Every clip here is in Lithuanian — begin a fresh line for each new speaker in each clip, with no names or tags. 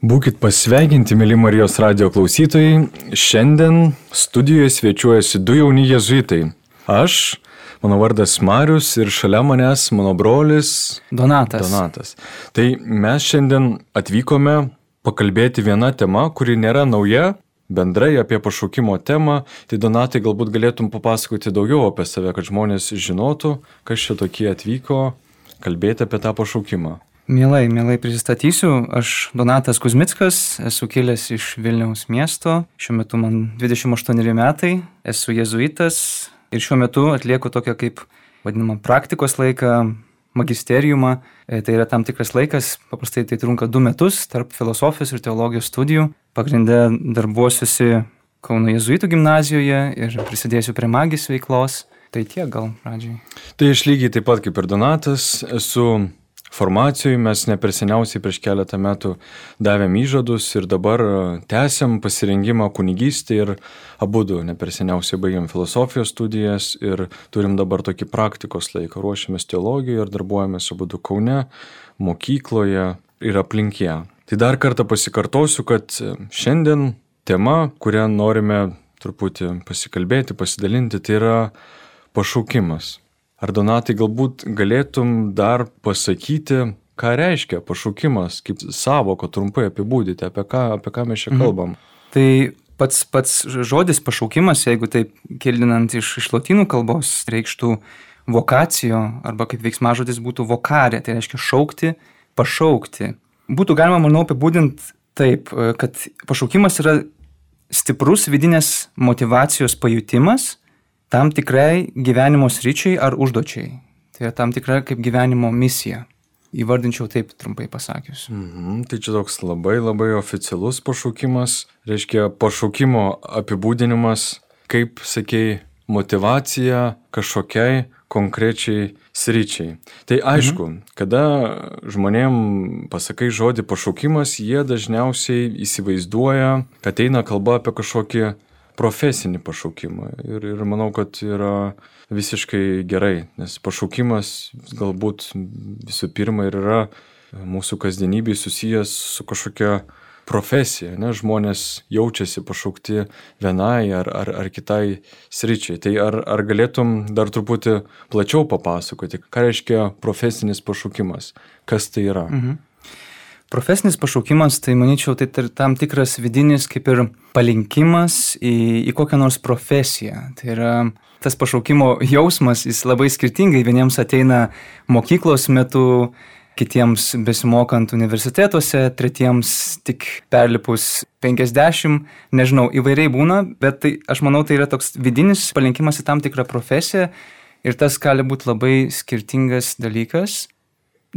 Būkit pasveikinti, mėly Marijos radio klausytojai. Šiandien studijoje svečiuojasi du jauni jezuitai. Aš, mano vardas Marius ir šalia manęs mano brolis
Donatas.
Donatas. Tai mes šiandien atvykome pakalbėti vieną temą, kuri nėra nauja, bendrai apie pašaukimo temą. Tai Donatai galbūt galėtum papasakoti daugiau apie save, kad žmonės žinotų, kas čia tokie atvyko, kalbėti apie tą pašaukimą.
Mielai, mielai prisistatysiu. Aš Donatas Kuzmickas, esu kilęs iš Vilniaus miesto. Šiuo metu man 28 metai, esu jezuitas ir šiuo metu atlieku tokią kaip vadinamą praktikos laiką, magisteriumą. E, Tai yra tam tikras laikas, paprastai tai trunka du metus tarp filosofijos ir teologijos studijų. Pagrindė darbuosiuosi Kauno jezuitų gimnazijoje ir prisidėsiu prie magijos veiklos. Tai tiek gal pradžiai.
Tai aš lygiai taip pat kaip ir Donatas esu formacijoj, mes ne per seniausiai prieš keletą metų davėm įžadus ir dabar e, tęsiam pasirengimą kunigystį ir abu du ne per seniausiai baigėm filosofijos studijas ir turim dabar tokį praktikos laiką, ruošiamės teologijoje ir darbuojamės abu du Kaune, mokykloje ir aplink ją. Tai dar kartą pasikartosiu, kad e, šiandien tema, kurią norime truputį pasikalbėti, pasidalinti, tai yra pašaukimas. Ar Donatai galbūt galėtum dar pasakyti, ką reiškia pašaukimas, kaip savoko trumpai apibūdyti, apie ką, apie ką mes čia kalbam?
Tai pats, pats žodis pašaukimas, jeigu taip kildinant iš, iš lotynų kalbos, reikštų vokacijo, arba kaip veiksmažodis būtų vokarė, tai reiškia šaukti, pašaukti. Būtų galima, manau, apibūdinti taip, kad pašaukimas yra stiprus vidinės motivacijos pajutimas tam tikrai gyvenimo sryčiai ar užduočiai. Tai yra tam tikra kaip gyvenimo misija. Įvardinčiau taip trumpai pasakius.
Mhm, tai čia toks labai labai oficialus pašaukimas, reiškia pašaukimo apibūdinimas, kaip sakėjai, motivacija kažkokiai konkrečiai sričiai. Tai aišku, mhm. kada žmonėm pasakai žodį pašaukimas, jie dažniausiai įsivaizduoja, kad eina kalba apie kažkokį profesinį pašaukimą. Ir, ir manau, kad yra visiškai gerai, nes pašaukimas galbūt visų pirma ir yra mūsų kasdienybėje susijęs su kažkokia profesija, ne, žmonės jaučiasi pašaukti vienai ar, ar, ar kitai sričiai. Tai ar, ar galėtum dar truputį plačiau papasakoti, ką reiškia profesinis pašaukimas, kas tai yra?
Mhm. Profesinis pašaukimas, tai manyčiau, tai tam tikras vidinis kaip ir palinkimas į, į kokią nors profesiją. Tai yra tas pašaukimo jausmas, jis labai skirtingai. Vieniems ateina mokyklos metu, kitiems besimokant universitetuose, tretiems tik perlipus 50, nežinau, įvairiai būna, bet tai, aš manau, tai yra toks vidinis palinkimas į tam tikrą profesiją ir tas gali būti labai skirtingas dalykas.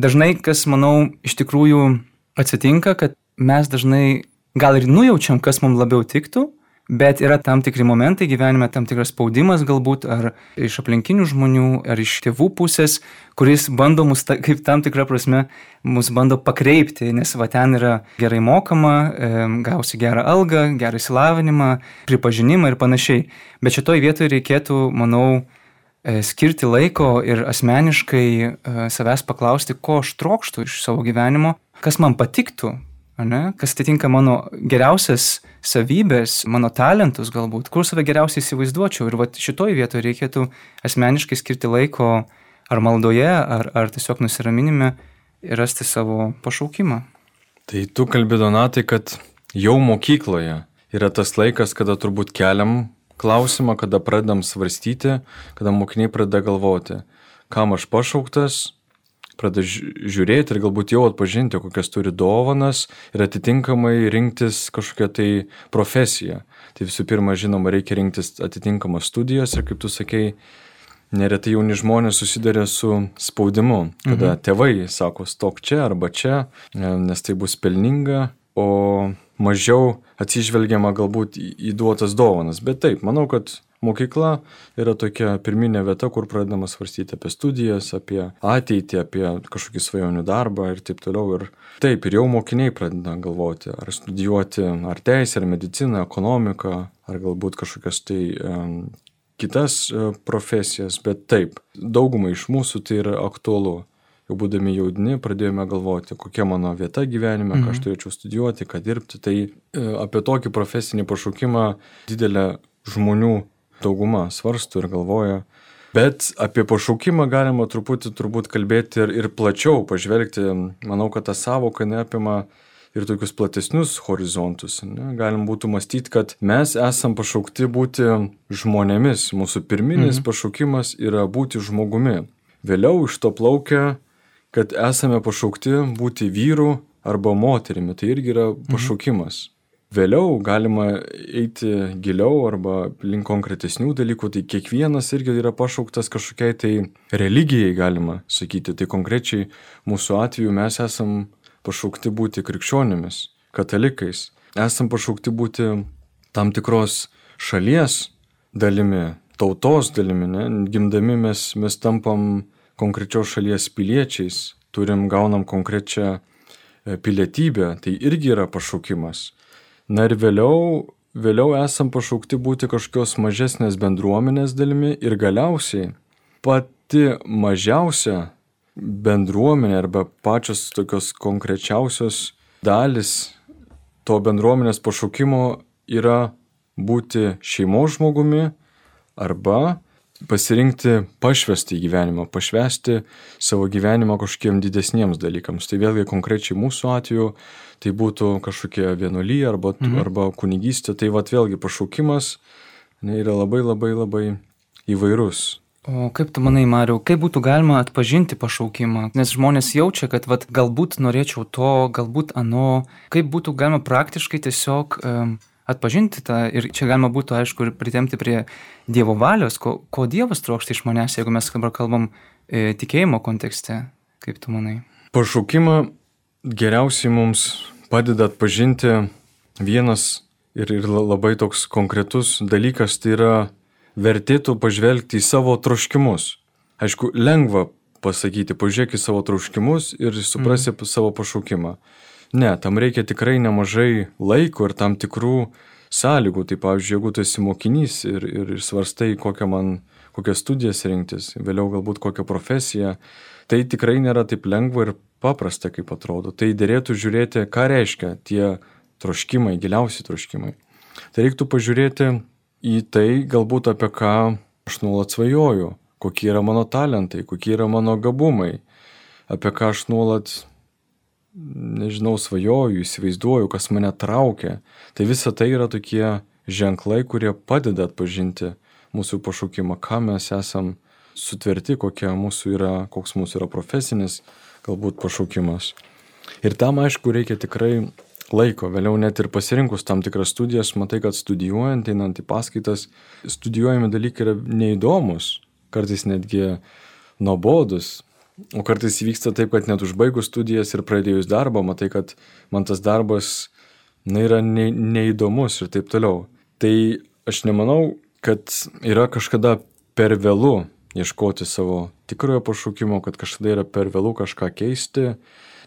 Dažnai, kas manau, iš tikrųjų atsitinka, kad mes dažnai gal ir nujaučiam, kas mums labiau tiktų, bet yra tam tikri momentai gyvenime, tam tikras spaudimas galbūt ar iš aplinkinių žmonių, ar iš tėvų pusės, kuris bando mus, ta, kaip tam tikrą prasme, mus bando pakreipti, nes va ten yra gerai mokama, e, gausi gerą algą, gerą įsilavinimą, pripažinimą ir panašiai. Bet šitoj vietoje reikėtų, manau, e, skirti laiko ir asmeniškai e, savęs paklausti, ko aš trokštų iš savo gyvenimo, kas man patiktų, ane? kas atitinka mano geriausias savybės, mano talentus galbūt, kur save geriausiai įsivaizduočiau. Ir šitoj vietoje reikėtų asmeniškai skirti laiko ar maldoje, ar, ar tiesiog nusiraminime ir rasti savo pašaukimą.
Tai tu kalbi Donatai, kad jau mokykloje yra tas laikas, kada turbūt keliam klausimą, kada pradedam svarstyti, kada mokiniai pradeda galvoti, kam aš pašauktas, pradeda ži- žiūrėti ir galbūt jau atpažinti, kokias turi dovanas ir atitinkamai rinktis kažkokią tai profesiją. Tai visų pirma, žinoma, reikia rinktis atitinkamas studijas ir kaip tu sakei, neretai jauni žmonės susiduria su spaudimu, kada mhm. tėvai sako, stok čia arba čia, e, nes tai bus pelninga, o mažiau atsižvelgiama galbūt į duotas dovanas. Bet taip, manau, kad mokykla yra tokia pirminė vieta, kur pradedama svarstyti apie studijas, apie ateitį, apie kažkokį svajonių darbą ir taip toliau. Ir taip, ir jau mokiniai pradeda galvoti, ar studijuoti ar teisę, ar mediciną, ekonomiką, ar galbūt kažkokias tai um, kitas e, profesijas, bet taip, daugumai iš mūsų tai yra aktualu. jau būdami jaudini, pradėjome galvoti, kokia mano vieta gyvenime, mhm. ką aš mhm. turėčiau studijuoti, ką dirbti. Tai e, apie tokį profesinį pašaukimą didelė žmonių dauguma svarsto ir galvoja. Bet apie pašaukimą galima truputį turbūt kalbėti ir, ir plačiau pažvelgti. Manau, kad ta savoka neapima ir tokius platesnius horizontus. Ne? Galim būtų mąstyti, kad mes esam pašaukti būti žmonėmis. Mūsų pirminis mhm. pašaukimas yra būti žmogumi. Vėliau iš to plaukia, kad esame pašaukti būti vyru arba moterimi. Tai irgi yra mhm. pašaukimas. Mhm. Vėliau galima eiti giliau arba link konkretesnių dalykų, tai kiekvienas irgi yra pašauktas kažkokiai tai religijai, galima sakyti. Tai konkrečiai mūsų atveju mes esam pašaukti būti krikščionimis, katalikais, esam pašaukti būti tam tikros šalies dalimi, tautos dalimi, ne? gimdami mes, mes tampam konkrečios šalies piliečiais, turim, gaunam konkrečią e, pilietybę, tai irgi yra pašaukimas. Na ir vėliau, vėliau esam pašaukti būti kažkokios mažesnės bendruomenės dalimi ir galiausiai pati mažiausia bendruomenė arba pačios tokios konkrečiausios dalis to bendruomenės pašaukimo yra būti šeimos žmogumi arba pasirinkti pašvesti gyvenimą, pašvesti savo gyvenimą kažkokiem didesniems dalykams. Tai vėlgi konkrečiai mūsų atveju tai būtų kažkokia vienuolyje arba, mhm. arba kunigystė. Tai vad vėlgi pašaukimas ne, yra labai labai labai įvairus.
O kaip tu manai, Mariau, kaip būtų galima atpažinti pašaukimą? Nes žmonės jaučia, kad vat, galbūt norėčiau to, galbūt ano. Kaip būtų galima praktiškai tiesiog um, atpažinti tą ir čia galima būtų, aišku, ir pritemti prie Dievo valios, ko, ko Dievas trokšta iš manęs, jeigu mes dabar kalbam e, tikėjimo kontekste. Kaip tu manai?
Pašaukimą geriausiai mums padeda atpažinti vienas ir, ir labai toks konkretus dalykas, tai yra vertėtų pažvelgti į savo troškimus. Aišku, lengva pasakyti, pažiūrėk į savo troškimus ir suprasi mm. savo pašaukimą. Ne, tam reikia tikrai nemažai laiko ir tam tikrų sąlygų. Tai pavyzdžiui, jeigu tu esi mokinys ir, ir svarstai, kokią man, kokias studijas rinktis, vėliau galbūt kokią profesiją, tai tikrai nėra taip lengva ir paprasta, kaip atrodo. Tai dėrėtų žiūrėti, ką reiškia tie troškimai, giliausi troškimai. Tai reiktų pažiūrėti į tai galbūt apie ką aš nuolat svajoju, kokie yra mano talentai, kokie yra mano gabumai, apie ką aš nuolat, nežinau, svajoju, įsivaizduoju, kas mane traukia. Tai visa tai yra tokie ženklai, kurie padeda atpažinti mūsų pašaukimą, ką mes esam sutverti, kokia mūsų yra, koks mūsų yra profesinis galbūt pašaukimas. Ir tam, aišku, reikia tikrai laiko. Vėliau net ir pasirinkus tam tikras studijas, matai, kad studijuojant, einant į paskaitas, studijuojami dalykai yra neįdomus, kartais netgi nuobodus. O kartais įvyksta taip, kad net užbaigus studijas ir pradėjus darbą, matai, kad man tas darbas na, yra ne, neįdomus ir taip toliau. Tai aš nemanau, kad yra kažkada per vėlų ieškoti savo tikrojo pašaukimo, kad kažkada yra per vėlų kažką keisti,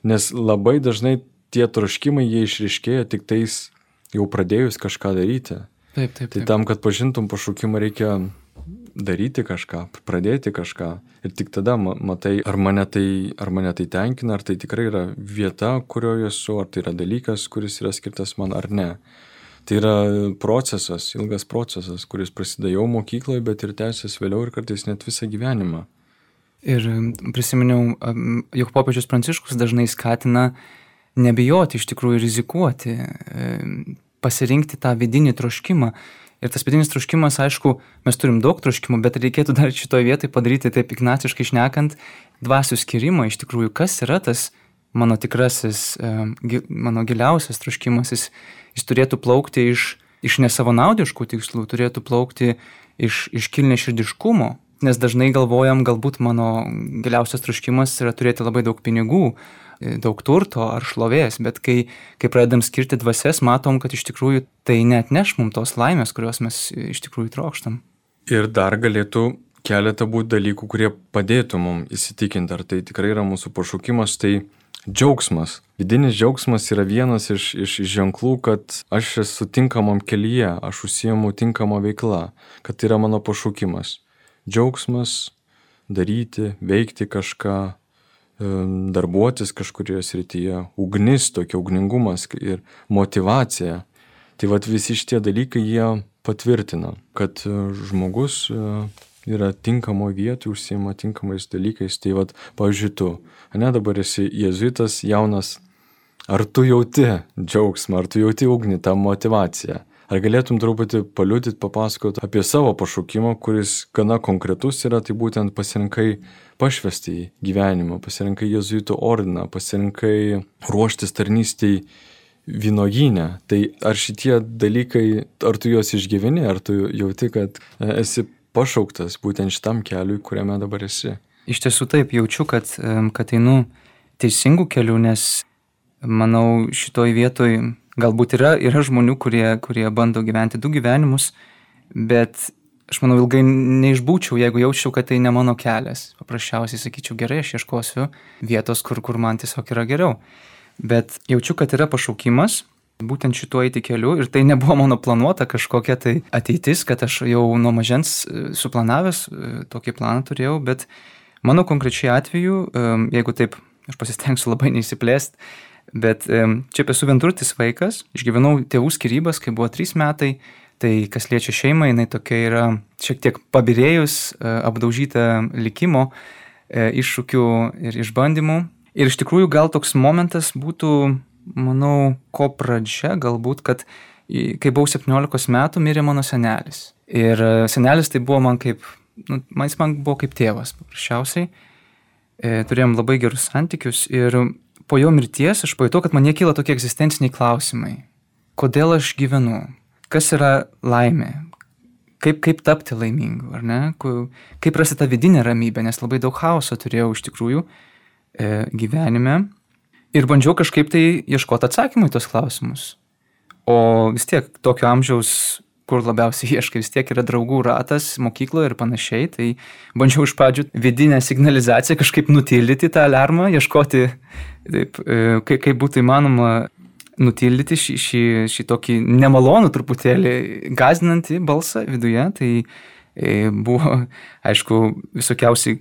nes labai dažnai tie troškimai jie išriškėja tik tais jau pradėjus kažką daryti.
Taip, taip.
taip. Tai tam, kad pažintum pašaukimą, reikia daryti kažką, pradėti kažką. Ir tik tada matai, ar mane tai, ar mane tai tenkina, ar tai tikrai yra vieta, kurioje esu, ar tai yra dalykas, kuris yra skirtas man ar ne. Tai yra procesas, ilgas procesas, kuris prasideda jau mokykloje, bet ir tęsiasi vėliau ir kartais net visą gyvenimą.
Ir prisiminiau, jog popiežius Pranciškus dažnai skatina nebijoti iš tikrųjų rizikuoti, pasirinkti tą vidinį troškimą. Ir tas vidinis troškimas, aišku, mes turim daug troškimų, bet reikėtų dar šitoje vietoje padaryti taip ignaciškai šnekant, dvasių skirimą iš tikrųjų, kas yra tas mano tikrasis, mano giliausias troškimas, jis, jis turėtų plaukti iš, iš nesavanaudiškų tikslų, turėtų plaukti iš, iš kilneširdiškumo, nes dažnai galvojam, galbūt mano giliausias troškimas yra turėti labai daug pinigų, daug turto ar šlovės, bet kai, kai pradedam skirti dvasias, matom, kad iš tikrųjų tai net neš mums tos laimės, kurios mes iš tikrųjų trokštam.
Ir dar galėtų keletą būti dalykų, kurie padėtų mums įsitikinti, ar tai tikrai yra mūsų pašaukimas, tai džiaugsmas. Vidinis džiaugsmas yra vienas iš, iš ženklų, kad aš esu tinkamam kelyje, aš užsiemu tinkamą veiklą, kad tai yra mano pašaukimas. Džiaugsmas daryti, veikti kažką, darbuotis kažkurioje srityje, ugnis, tokia ugningumas ir motivacija. Tai vad visi šitie dalykai jie patvirtina, kad e, žmogus e, yra tinkamo vietoje, užsima tinkamais dalykais. Tai vad, pavyzdžiui, tu, ne dabar esi jezuitas jaunas, ar tu jauti džiaugsmą, ar tu jauti ugnį, tą motivaciją. Ar galėtum truputį paliudyti, papasakoti apie savo pašaukimą, kuris gana konkretus yra, tai būtent pasirinkai pašvesti į gyvenimą, pasirinkai jezuitų ordiną, pasirinkai ruoštis tarnystėj vynogynę. Tai ar šitie dalykai, ar tu juos išgyveni, ar tu jauti, kad esi pašauktas būtent šitam keliui, kuriame dabar esi?
Iš tiesų taip, jaučiu, kad, kad einu teisingų kelių, nes manau šitoj vietoj Galbūt yra, yra žmonių, kurie, kurie bando gyventi du gyvenimus, bet aš manau ilgai neišbūčiau, jeigu jaučiau, kad tai ne mano kelias. Paprasčiausiai sakyčiau, gerai, aš ieškosiu vietos, kur, kur man tiesiog yra geriau. Bet jaučiu, kad yra pašaukimas būtent šituo eiti keliu ir tai nebuvo mano planuota kažkokia tai ateitis, kad aš jau nuo mažens e, suplanavęs e, tokį planą turėjau, bet mano konkrečiai atveju, e, jeigu taip, aš pasistengsiu labai neįsiplėsti, Bet čia esu vienturtis vaikas, išgyvenau tėvų skirybas, kai buvo trys metai, tai kas liečia šeimą, jinai tokia yra šiek tiek pabirėjus, apdaužyta likimo, iššūkių ir išbandymų. Ir iš tikrųjų gal toks momentas būtų, manau, ko pradžia galbūt, kad kai buvau 17 metų, mirė mano senelis. Ir e, senelis tai buvo man kaip, nu, man jis man buvo kaip tėvas, paprasčiausiai. Turėjom labai gerus santykius ir po jo mirties aš pajutau, kad man kyla tokie egzistenciniai klausimai. Kodėl aš gyvenu? Kas yra laimė? Kaip, kaip tapti laimingu, ar ne? Kaip rasti tą vidinę ramybę, nes labai daug chaoso turėjau iš tikrųjų e, gyvenime. Ir bandžiau kažkaip tai ieškoti atsakymų į tos klausimus. O vis tiek tokio amžiaus kur labiausiai ieškai, vis tiek yra draugų ratas mokykloje ir panašiai, tai bandžiau iš pradžių vidinę signalizaciją kažkaip nutildyti tą alarmą, ieškoti, taip, e, kaip, kaip būtų įmanoma nutildyti šį, šį, šį tokį nemalonų truputėlį gazdinantį balsą viduje, tai e, buvo, aišku, visokiausiai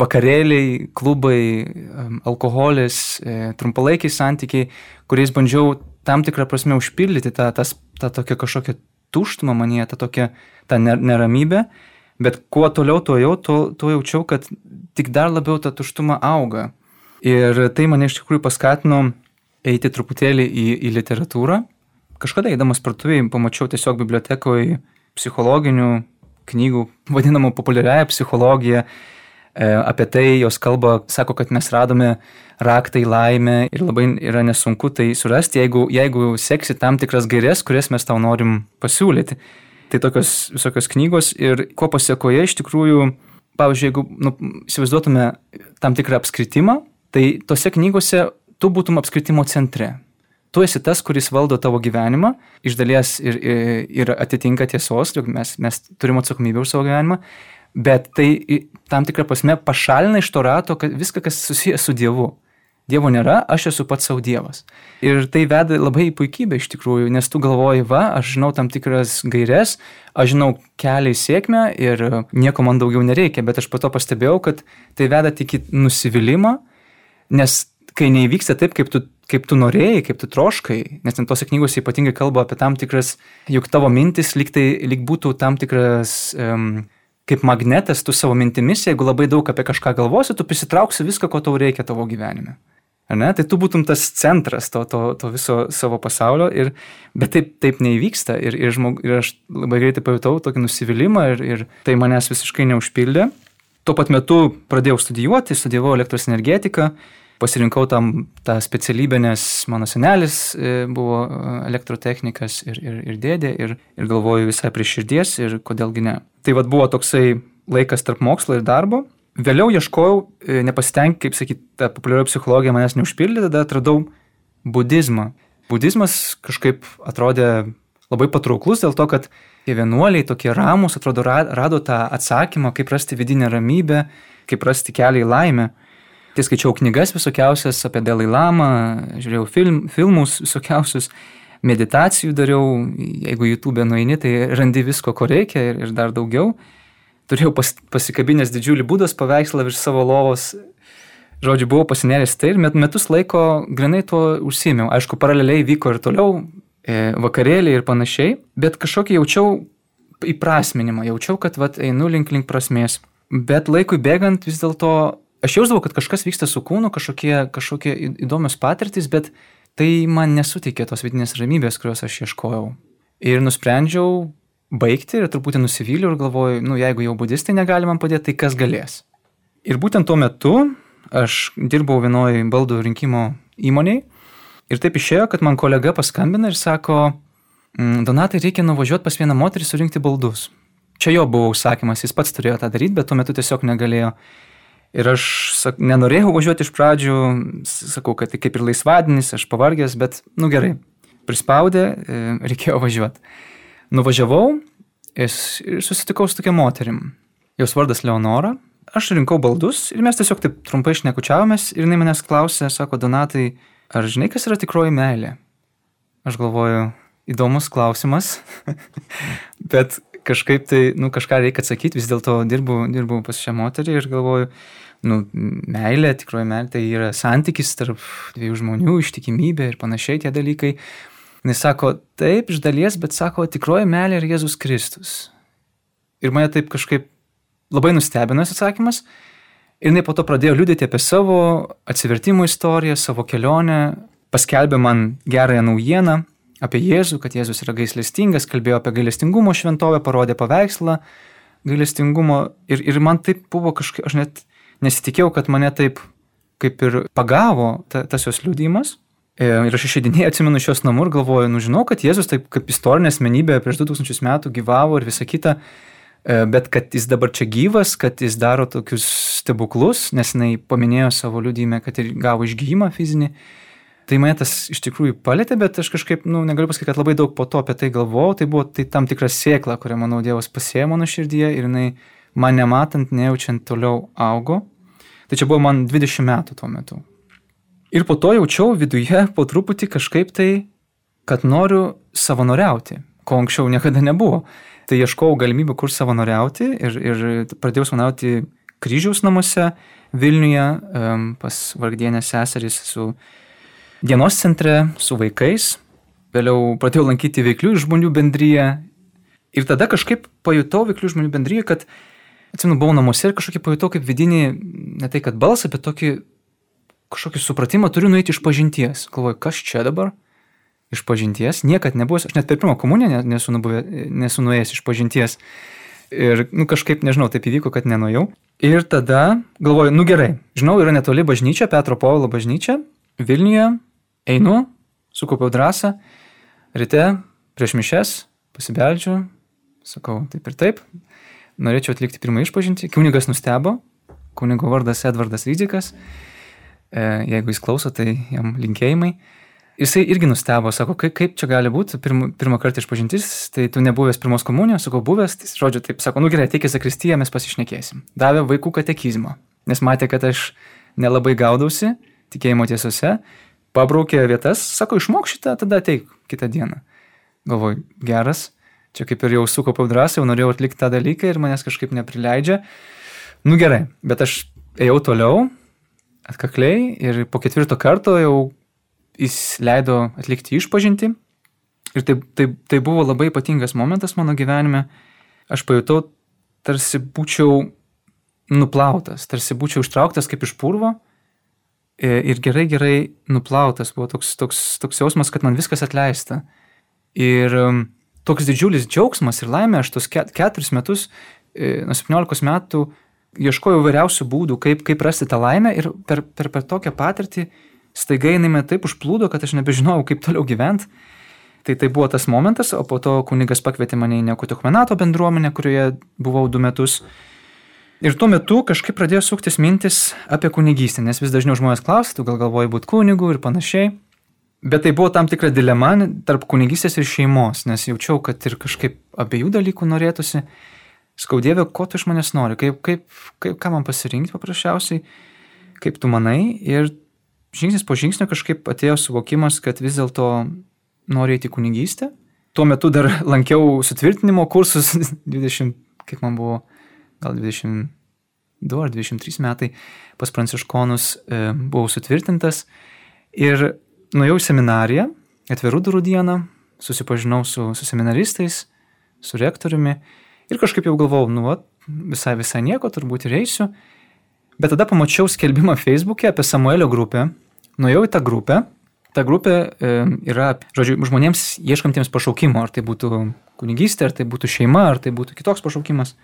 vakarėliai, klubai, alkoholis, e, trumpalaikiai santykiai, kuriais bandžiau tam tikrą prasme užpildyti tą, tą, tą tokią kažkokią tuštumą manyje, tą tokią tą neramybę, bet kuo toliau tuo jau, tuo, tuo jaučiau, kad tik dar labiau ta tuštuma auga. Ir tai mane iš tikrųjų paskatino eiti truputėlį į, į literatūrą. Kažkada eidamas partuviai pamačiau tiesiog bibliotekoje psichologinių knygų, vadinamų populiariaja psichologija, apie tai jos kalba, sako, kad mes radome raktą į laimę ir labai yra nesunku tai surasti, jeigu, jeigu seksi tam tikras gairias, kurias mes tau norim pasiūlyti. Tai tokios visokios knygos ir ko pasiekoje iš tikrųjų, pavyzdžiui, jeigu nu, įsivaizduotume tam tikrą apskritimą, tai tose knygose tu būtum apskritimo centre. Tu esi tas, kuris valdo tavo gyvenimą, iš dalies ir, ir, ir atitinka tiesos, jog mes, mes turim atsakomybę už savo gyvenimą, bet tai tam tikrą prasme pašalina iš to rato viską, kas susijęs su Dievu. Dievo nėra, aš esu pats savo Dievas. Ir tai veda labai į puikybę iš tikrųjų, nes tu galvoji, va, aš žinau tam tikras gairias, aš žinau kelią į sėkmę ir nieko man daugiau nereikia, bet aš po to pastebėjau, kad tai veda tik į nusivylimą, nes kai neįvyksta taip, kaip tu, kaip tu norėjai, kaip tu troškai, nes ten tose knygose ypatingai kalba apie tam tikras, juk tavo mintis lyg tai lyg būtų tam tikras um, kaip magnetas tu savo mintimis, jeigu labai daug apie kažką galvosi, tu prisitrauksi viską, ko tau reikia tavo gyvenime. Ne? Tai tu būtum tas centras to, to, to viso savo pasaulio, ir, bet taip, taip neįvyksta. Ir, ir, žmog, ir aš labai greitai pajutau tokį nusivylimą ir, ir tai manęs visiškai neužpildė. Tuo pat metu pradėjau studijuoti, studijavau elektros energetiką, pasirinkau tam tą specialybę, nes mano senelis e, buvo e, elektrotechnikas ir, ir, ir dėdė, ir, ir galvoju visai prie širdies ir kodėlgi ne. Tai vad buvo toksai laikas tarp mokslo ir darbo. Vėliau ieškojau, e, nepasitenk, kaip sakyti, ta populiarioji psichologija manęs neužpildė, tada atradau budizmą. Budizmas kažkaip atrodė labai patrauklus dėl to, kad tie vienuoliai tokie ramus, atrodo, rado tą atsakymą, kaip rasti vidinę ramybę, kaip rasti kelią į laimę. Tai skaičiau knygas visokiausias apie Dalai Lama, žiūrėjau film, filmus visokiausius, meditacijų dariau, jeigu YouTube nueini, tai randi visko, ko reikia ir, ir dar daugiau. Turėjau pas, pasikabinęs didžiulį būdas paveikslą virš savo lovos. žodžiu, buvau pasinėręs tai ir metus laiko grinai tuo užsimiau. Aišku, paraleliai vyko ir toliau e, vakarėliai ir panašiai, bet kažkokį jaučiau įprasminimą, jaučiau, kad vat, einu link link prasmės. Bet laikui bėgant vis dėlto aš jausdavau, kad kažkas vyksta su kūnu, kažkokie, kažkokie įdomios patirtis, bet tai man nesuteikė tos vidinės ramybės, kurios aš ieškojau. Ir nusprendžiau baigti ir truputį nusivyliau ir galvoju, nu jeigu jau budistai negali man padėti, tai kas galės. Ir būtent tuo metu aš dirbau vienoje baldų rinkimo įmoniai ir taip išėjo, kad man kolega paskambina ir sako, mm, Donatai reikia nuvažiuoti pas vieną moterį surinkti baldus. Čia jo buvo užsakymas, jis pats turėjo tą daryti, bet tuo metu tiesiog negalėjo. Ir aš sak, nenorėjau važiuoti iš pradžių, sakau, kad tai kaip ir laisvadienis, aš pavargęs, bet, nu gerai, prispaudė, e, reikėjo važiuoti. Nuvažiavau ir susitikau su tokia moterim. Jos vardas Leonora. Aš rinkau baldus ir mes tiesiog taip trumpai šnekučiavomės ir jinai manęs klausė, sako, Donatai, ar žinai, kas yra tikroji meilė? Aš galvoju, įdomus klausimas, bet kažkaip tai, nu, kažką reikia atsakyti, vis dėlto dirbu, dirbu pas šią moterį ir galvoju, nu, meilė, tikroji meilė, tai yra santykis tarp dviejų žmonių, ištikimybė ir panašiai tie dalykai. Jis sako, taip, iš dalies, bet sako, tikroji meilė yra Jėzus Kristus. Ir mane taip kažkaip labai nustebino šis atsakymas. Ir jinai po to pradėjo liūdėti apie savo atsivertimų istoriją, savo kelionę, paskelbė man gerąją naujieną apie Jėzų, kad Jėzus yra gailestingas, kalbėjo apie gailestingumo šventovę, parodė paveikslą gailestingumo. Ir, ir man taip buvo kažkaip, aš net nesitikėjau, kad mane taip kaip ir pagavo ta, tas jos liūdimas. E, ir aš išeidinėjau, atsimenu šios namų ir galvoju, nu žinau, kad Jėzus taip kaip istorinė asmenybė prieš 2000 metų gyvavo ir visa kita, e, bet kad jis dabar čia gyvas, kad jis daro tokius stebuklus, nes jinai paminėjo savo liūdime, kad ir gavo išgyjimą fizinį. Tai mane tas iš tikrųjų palėtė, bet aš kažkaip, nu, negaliu pasakyti, kad labai daug po to apie tai galvojau, tai buvo tai tam tikra sėkla, kurią, manau, Dievas pasėjo mano širdyje ir jinai man nematant, nejaučiant toliau augo. Tai čia buvo man 20 metų tuo metu. Ir po to jaučiau viduje po truputį kažkaip tai, kad noriu savanoriauti, ko anksčiau niekada nebuvo. Tai ieškojau galimybių, kur savanoriauti ir, ir pradėjau savanoriauti kryžiaus namuose Vilniuje pas vargdienės seserys su dienos centre, su vaikais. Vėliau pradėjau lankyti veiklių žmonių bendryje. Ir tada kažkaip pajutau veiklių žmonių bendryje, kad atsimenu, buvau namuose ir kažkokį pajutau kaip vidinį, ne tai kad balsą, bet tokį kažkokį supratimą turiu nueiti iš pažinties. Galvoju, kas čia dabar? Iš pažinties. Niekad nebuvo, aš net per pirmą komuniją nesu, nubuvę, nesu nuėjęs iš pažinties. Ir, nu, kažkaip, nežinau, taip įvyko, kad nenuėjau. Ir tada galvoju, nu gerai, žinau, yra netoli bažnyčia, Petro Povilo bažnyčia, Vilniuje, einu, sukaupiau drąsą, ryte prieš mišes pasibeldžiu, sakau taip ir taip, norėčiau atlikti pirmą išpažinti. Kunigas nustebo, kunigo vardas Edvardas Rydzikas, e, jeigu jis klauso, tai jam linkėjimai. Jisai irgi nustebo, sako, kaip, kaip čia gali būti, pirmą, pirmą kartą išpažintis, tai tu nebuvęs pirmos komunijos, sakau, buvęs, tai žodžiu, taip sako, nu gerai, ateik į sakristiją, mes pasišnekėsim. Davė vaikų katekizmą, nes matė, kad aš nelabai gaudausi tikėjimo tiesose, pabraukė vietas, sako, išmok šitą, tada ateik kitą dieną. Galvoju, geras, Čia kaip ir jau sukaupiau drąsą, jau norėjau atlikti tą dalyką ir manęs kažkaip neprileidžia. Nu gerai, bet aš ėjau toliau, atkakliai ir po ketvirto karto jau jis leido atlikti išpažinti. Ir tai, tai, tai buvo labai ypatingas momentas mano gyvenime. Aš pajutau, tarsi būčiau nuplautas, tarsi būčiau ištrauktas kaip iš purvo ir gerai, gerai nuplautas. Buvo toks, toks, toks jausmas, kad man viskas atleista. Ir toks didžiulis džiaugsmas ir laimė, aš tos keturis metus, e, nuo 17 metų, ieškojau vairiausių būdų, kaip, kaip rasti tą laimę ir per, per, per tokią patirtį staiga jinai mane taip užplūdo, kad aš nebežinojau, kaip toliau gyventi. Tai tai buvo tas momentas, o po to kunigas pakvietė mane į Nekotikmenato bendruomenę, kurioje buvau du metus. Ir tuo metu kažkaip pradėjo suktis mintis apie kunigystę, nes vis dažniau žmonės klausia, tu gal galvoji būti kunigu ir panašiai. Bet tai buvo tam tikra dilema tarp kunigystės ir šeimos, nes jaučiau, kad ir kažkaip abiejų dalykų norėtųsi. Skaudėvė, ko tu iš manęs nori, kaip, kaip, kaip, ką man pasirinkti paprasčiausiai, kaip tu manai. Ir žingsnis po žingsnio kažkaip atėjo suvokimas, kad vis dėlto noriu eiti kunigystę. Tuo metu dar lankiau sutvirtinimo kursus, 20, kiek man buvo, gal 20, 22 ar 23 metai pas pranciškonus e, buvau sutvirtintas ir nuėjau į seminariją, atvirų durų dieną, susipažinau su, su seminaristais, su rektoriumi ir kažkaip jau galvojau, nu, va, visai visai nieko, turbūt ir eisiu. Bet tada pamačiau skelbimą Facebook'e apie Samuelio grupę, nuėjau į tą grupę. Ta grupė e, yra, žodžiu, žmonėms ieškantiems pašaukimo, ar tai būtų kunigystė, ar tai būtų šeima, ar tai būtų kitoks pašaukimas.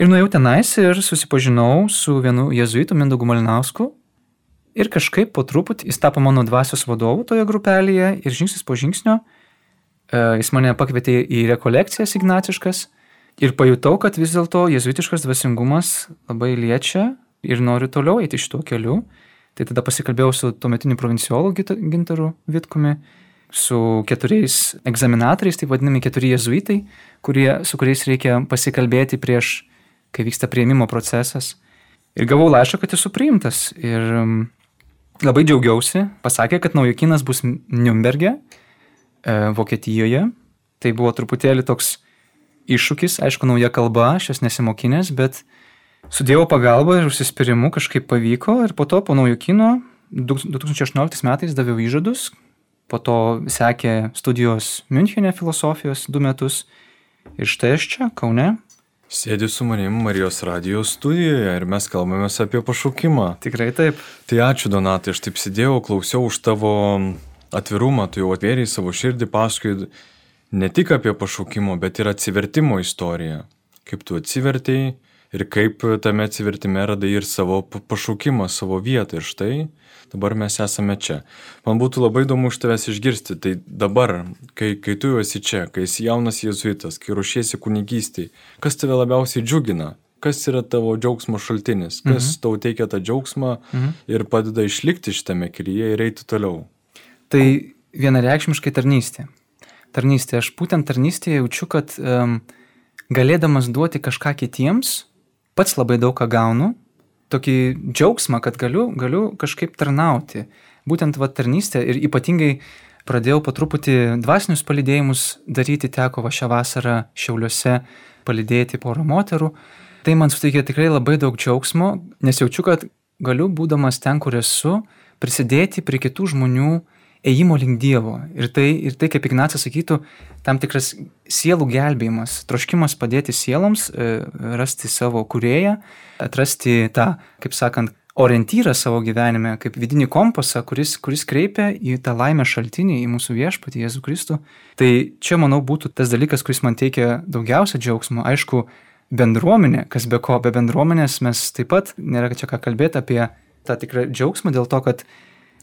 Ir nuėjau tenais ir susipažinau su vienu jezuitu Mindogu Malinausku. Ir kažkaip po truputį jis tapo mano dvasios vadovu toje grupelėje ir žingsnis po žingsnio e, jis mane pakvietė į rekolekcijas ignaciškas ir pajutau, kad vis dėlto jezuitiškas dvasingumas labai liečia ir noriu toliau eiti šituo keliu. Tai tada pasikalbėjau su tuometiniu provinciolu Gintaru Vitkumi, su keturiais egzaminatoriais, taip vadinami keturi jezuitai, kurie, su kuriais reikia pasikalbėti prieš, kai vyksta prieimimo procesas. Ir gavau laišką, kad esu priimtas. Ir labai džiaugiausi, pasakė, kad naujokinas bus Nürnberge, e, Vokietijoje. Tai buvo truputėlį toks iššūkis, aišku, nauja kalba, aš jos nesimokinęs, bet su Dievo pagalba ir užsispyrimu kažkaip pavyko. Ir po to, po naujo kino, 2018 metais daviau įžadus, po to sekė studijos Münchenė filosofijos du metus. Ir štai aš čia, Kaune.
Sėdi su manim Marijos radijos studijoje ir mes kalbamės apie pašaukimą.
Tikrai taip.
Tai ačiū Donatai, aš taip sėdėjau, klausiau už tavo atvirumą, tu jau atvėrėjai savo širdį, paskui ne tik apie pašaukimo, bet ir atsivertimo istoriją. Kaip tu atsivertėjai ir kaip tame atsivertime radai ir savo pašaukimą, savo vietą. Ir štai dabar mes esame čia. Man būtų labai įdomu iš tavęs išgirsti. Tai dabar, kai, kai tu esi čia, kai esi jaunas jėzuitas, kai ruošiesi kunigystiai, kas tave labiausiai džiugina? Kas yra tavo džiaugsmo šaltinis? Kas mhm. tau teikia tą džiaugsmą mhm. ir padeda išlikti šitame kelyje ir eiti toliau?
Tai vienareikšmiškai tarnystė tarnystė. Aš būtent tarnystėje jaučiu, kad um, galėdamas duoti kažką kitiems, pats labai daug ką gaunu, tokį džiaugsmą, kad galiu, galiu kažkaip tarnauti. Būtent va tarnystė ir ypatingai pradėjau po truputį dvasinius palidėjimus daryti, teko va šią vasarą Šiauliuose palidėti porą moterų. Tai man suteikė tikrai labai daug džiaugsmo, nes jaučiu, kad galiu, būdamas ten, kur esu, prisidėti prie kitų žmonių ėjimo link Dievo. Ir tai, ir tai, kaip Ignacas sakytų, tam tikras sielų gelbėjimas, troškimas padėti sieloms, e, rasti savo kurėją, atrasti tą, kaip sakant, orientyrą savo gyvenime, kaip vidinį kompasą, kuris, kuris kreipia į tą laimę šaltinį, į mūsų viešpatį Jėzų Kristų. Tai čia, manau, būtų tas dalykas, kuris man teikia daugiausia džiaugsmo. Aišku, bendruomenė, kas be ko, be bendruomenės mes taip pat nėra čia ką kalbėti apie tą tikrą džiaugsmą dėl to, kad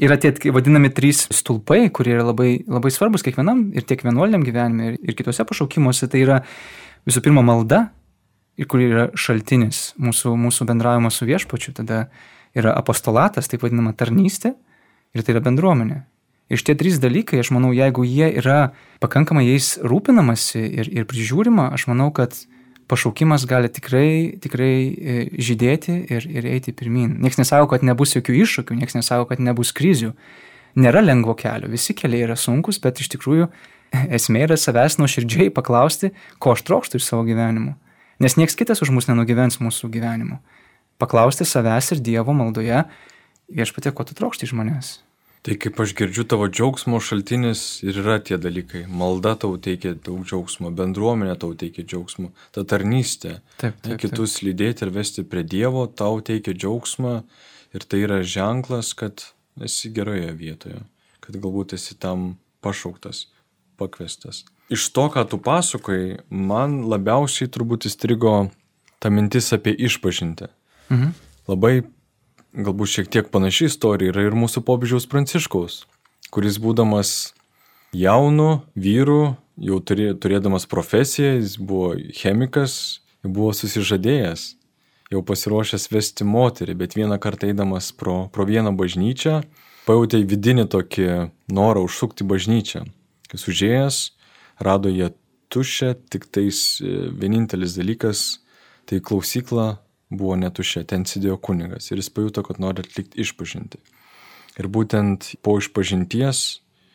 yra tie vadinami trys stulpai, kurie yra labai, labai svarbus kiekvienam ir tiek vienuoliniam gyvenime, ir, ir kitose pašaukimuose. Tai yra visų pirma malda, ir kur yra šaltinis mūsų, mūsų bendravimo su viešpačiu. Tada yra apostolatas, taip vadinama tarnystė, ir tai yra bendruomenė. Ir šitie trys dalykai, aš manau, jeigu jie yra pakankamai jais rūpinamasi ir, ir prižiūrima, aš manau, kad pašaukimas gali tikrai, tikrai e, žydėti ir, ir eiti pirmin. Niekas nesako, kad nebus jokių iššūkių, niekas nesako, kad nebus krizių. Nėra lengvo kelio, visi keliai yra sunkus, bet iš tikrųjų esmė yra savęs nuoširdžiai paklausti, ko aš trokštų iš savo gyvenimo. Nes niekas kitas už mus nenugyvens mūsų gyvenimo. Paklausti savęs ir Dievo maldoje, viešpatė, ko tu trokšti iš manęs.
Tai kaip aš girdžiu, tavo džiaugsmo šaltinis ir yra tie dalykai. Malda tau teikia daug džiaugsmo, bendruomenė tau teikia džiaugsmo, ta tarnystė. Taip, taip, kitus taip. lydėti ir vesti prie Dievo tau teikia džiaugsmą ir tai yra ženklas, kad esi geroje vietoje, kad galbūt esi tam pašauktas, pakvestas. Iš to, ką tu pasakoji, man labiausiai turbūt įstrigo ta mintis apie išpažintę. Mhm. Labai galbūt šiek tiek panaši istorija yra ir mūsų popiežiaus Pranciškaus, kuris būdamas jaunu vyru, jau turė, turėdamas profesiją, jis buvo chemikas, buvo susižadėjęs, jau pasiruošęs vesti moterį, bet vieną kartą eidamas pro, pro vieną bažnyčią, pajutė vidinį tokį norą užsukti bažnyčią. Kai užėjęs, rado ją tuščią, tik tais e, vienintelis dalykas - tai klausykla buvo netuščia, ten sėdėjo kunigas ir jis pajuto, kad nori atlikti išpažinti. Ir būtent po išpažinties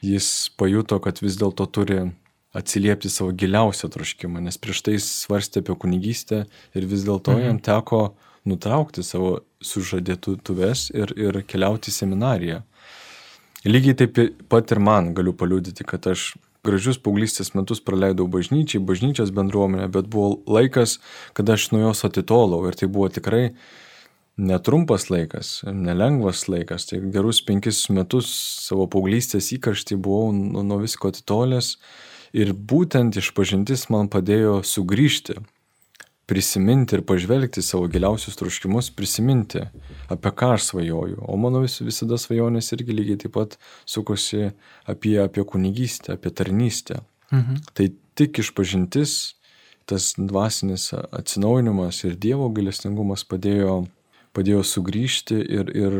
jis pajuto, kad vis dėlto turi atsiliepti savo giliausią troškimą, nes prieš tai svarstė apie kunigystę ir vis dėlto mhm. jam teko nutraukti savo sužadėtuves ir, ir keliauti į seminariją. Lygiai taip pat ir man galiu paliūdyti, kad aš gražius paauglystės metus praleidau bažnyčiai, bažnyčios bendruomenė, bet buvo laikas, kada aš nuo jos atitolau ir tai buvo tikrai netrumpas laikas, nelengvas laikas. Tai gerus penkis metus savo paauglystės įkarštį buvau nuo visko atitolęs ir būtent išpažintis man padėjo sugrįžti prisiminti ir pažvelgti savo giliausius troškimus, prisiminti, apie ką aš svajoju. O mano vis, visada svajonės irgi lygiai taip pat sukosi apie, apie kunigystę, apie tarnystę. Mhm. Tai tik išpažintis, tas dvasinis atsinaujinimas ir Dievo gailestingumas padėjo, padėjo sugrįžti ir, ir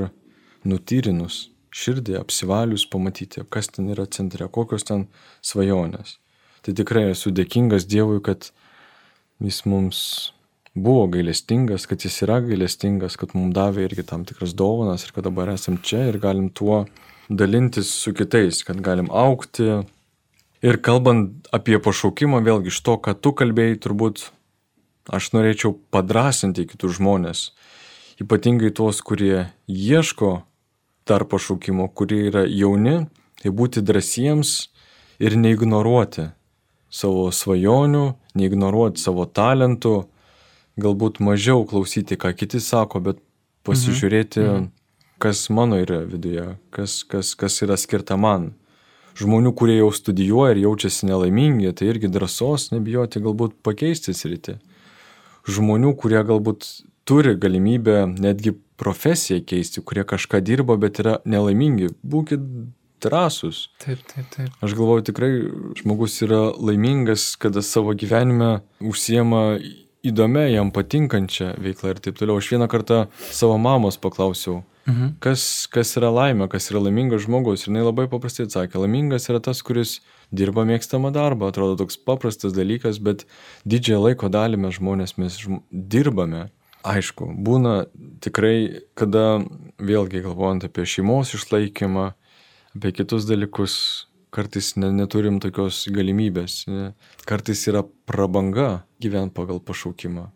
nutyrinus širdį, apsivalius pamatyti, kas ten yra centre, kokios ten svajonės. Tai tikrai esu dėkingas Dievui, kad jis mums buvo gailestingas, kad jis yra gailestingas, kad mums davė irgi tam tikras dovanas ir kad dabar esam čia ir galim tuo dalintis su kitais, kad galim aukti. Ir kalbant apie pašaukimą, vėlgi iš to, ką tu kalbėjai, turbūt aš norėčiau padrasinti kitus žmonės, ypatingai tuos, kurie ieško dar pašaukimo, kurie yra jauni, tai būti drąsiems ir neignoruoti savo svajonių, neignoruoti savo talentų, galbūt mažiau klausyti, ką kiti sako, bet pasižiūrėti, mhm. kas mano yra viduje, kas, kas, kas yra skirta man. Žmonių, kurie jau studijuoja ir jaučiasi nelaimingi, tai irgi drąsos nebijoti galbūt pakeisti sritį. Žmonių, kurie galbūt turi galimybę netgi profesiją keisti, kurie kažką dirba, bet yra nelaimingi, būkite drąsus.
Taip, taip, taip.
Aš galvoju, tikrai žmogus yra laimingas, kada savo gyvenime užsiema įdomia, jam patinkančią veiklą ir taip toliau. Aš vieną kartą savo mamos paklausiau, mhm. kas, kas yra laimė, kas yra laimingas žmogus. Ir jinai labai paprastai atsakė, laimingas yra tas, kuris dirba mėgstamą darbą. Atrodo toks paprastas dalykas, bet didžiąją laiko dalį mes žmonės mes žm dirbame. Aišku, būna tikrai, kada vėlgi galvojant apie šeimos išlaikymą, apie kitus dalykus kartais ne, neturim tokios galimybės. Ne. Kartais yra prabanga gyventi pagal pašaukimą.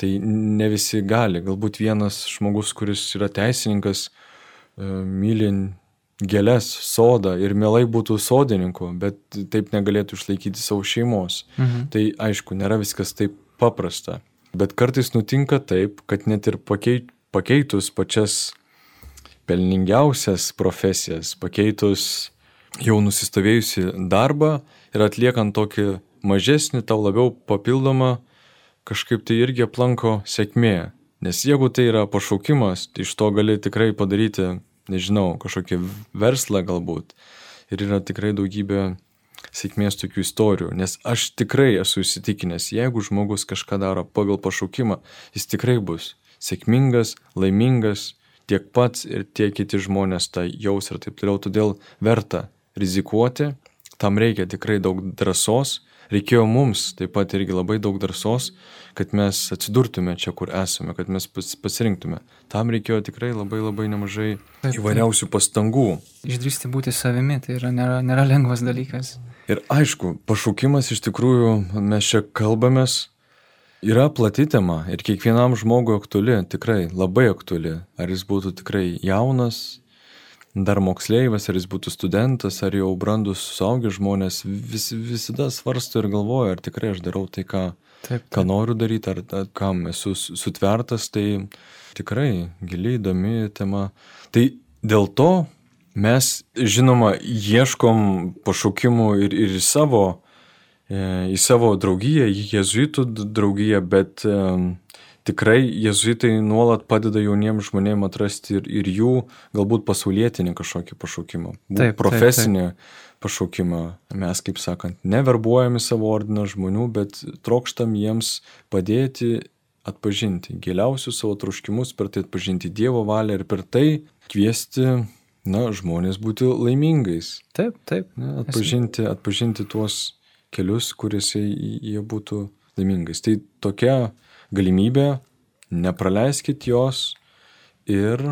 Tai ne visi gali. Galbūt vienas žmogus, kuris yra teisininkas, e, myli gėlės, sodą ir mielai būtų sodininku, bet taip negalėtų išlaikyti savo šeimos. Mhm. Tai aišku, nėra viskas taip paprasta. Bet kartais nutinka taip, kad net ir pakeitus pačias pelningiausias profesijas, pakeitus jau nusistovėjusi darbą ir atliekant tokį mažesnį, tau labiau papildomą, kažkaip tai irgi aplanko sėkmė. Nes jeigu tai yra pašaukimas, tai iš to gali tikrai padaryti, nežinau, kažkokį verslą galbūt. Ir yra tikrai daugybė sėkmės tokių istorijų. Nes aš tikrai esu įsitikinęs, jeigu žmogus kažką daro pagal pašaukimą, jis tikrai bus sėkmingas, laimingas tiek pats ir tiek kiti žmonės tą jaus ir taip toliau. Todėl verta rizikuoti, tam reikia tikrai daug drąsos, reikėjo mums taip pat irgi labai daug drąsos, kad mes atsidurtume čia, kur esame, kad mes pasirinktume. Tam reikėjo tikrai labai labai nemažai įvairiausių pastangų.
Išdrįsti būti savimi, tai yra, nėra, nėra lengvas dalykas.
Ir aišku, pašaukimas iš tikrųjų, mes čia kalbamės, Yra plati tema ir kiekvienam žmogui aktuali, tikrai labai aktuali. Ar jis būtų tikrai jaunas, dar moksleivis, ar jis būtų studentas, ar jau brandus suaugę žmonės, vis, visada svarsto ir galvoja, ar tikrai aš darau tai, ką, taip, taip. ką noriu daryti, ar, ar kam esu sutvertas, tai tikrai giliai įdomi tema. Tai dėl to mes, žinoma, ieškom pašaukimų ir, ir savo į savo draugiją, į jezuitų draugiją, bet tikrai jezuitai nuolat padeda jauniems žmonėms atrasti ir, ir jų galbūt pasaulietinį kažkokį pašaukimą, taip, profesinį taip, taip. pašaukimą. Mes, kaip sakant, neverbuojame savo ordiną žmonių, bet trokštam jiems padėti atpažinti giliausius savo troškimus, per tai atpažinti Dievo valią ir per tai kviesti, na, žmonės būti laimingais.
Taip, taip.
Ne, atpažinti, atpažinti tuos kelius, kuriuose jie būtų laimingais. Tai tokia galimybė, nepraleiskit jos ir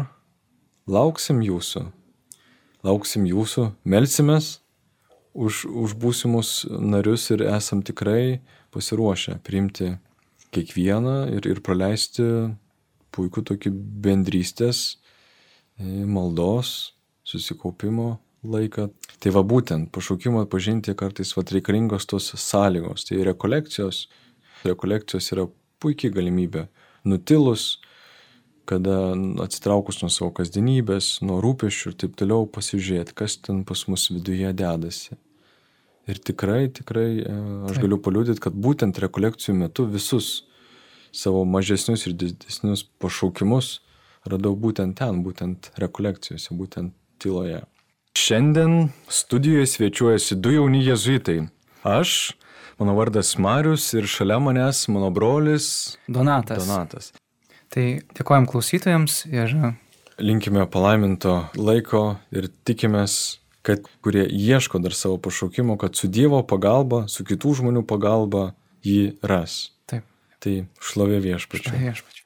lauksim jūsų. Lauksim jūsų, melsimės už, už būsimus narius ir esam tikrai pasiruošę priimti kiekvieną ir, ir praleisti puikų tokį bendrystės, e, maldos, susikaupimo laiką. Tai va būtent pašaukimo atpažinti kartais va reikalingos tos sąlygos. Tai rekolekcijos. Rekolekcijos yra puikiai galimybė nutilus, kada atsitraukus nuo savo kasdienybės, nuo rūpešių ir taip toliau pasižiūrėti, kas ten pas mus viduje dedasi. Ir tikrai, tikrai e, aš galiu paliūdyti, kad būtent rekolekcijų metu visus savo mažesnius ir didesnius pašaukimus radau būtent ten, būtent rekolekcijose, būtent tyloje. Šiandien studijoje svečiuojasi du jauni jezuitai. Aš, mano vardas Marius ir šalia manęs mano brolis
Donatas.
Donatas.
Tai dėkojom klausytojams ir
Linkime palaiminto laiko ir tikimės, kad kurie ieško dar savo pašaukimo, kad su Dievo pagalba, su kitų žmonių pagalba jį ras.
taip,
Tai šlovė viešpačiu.
viešpačiu.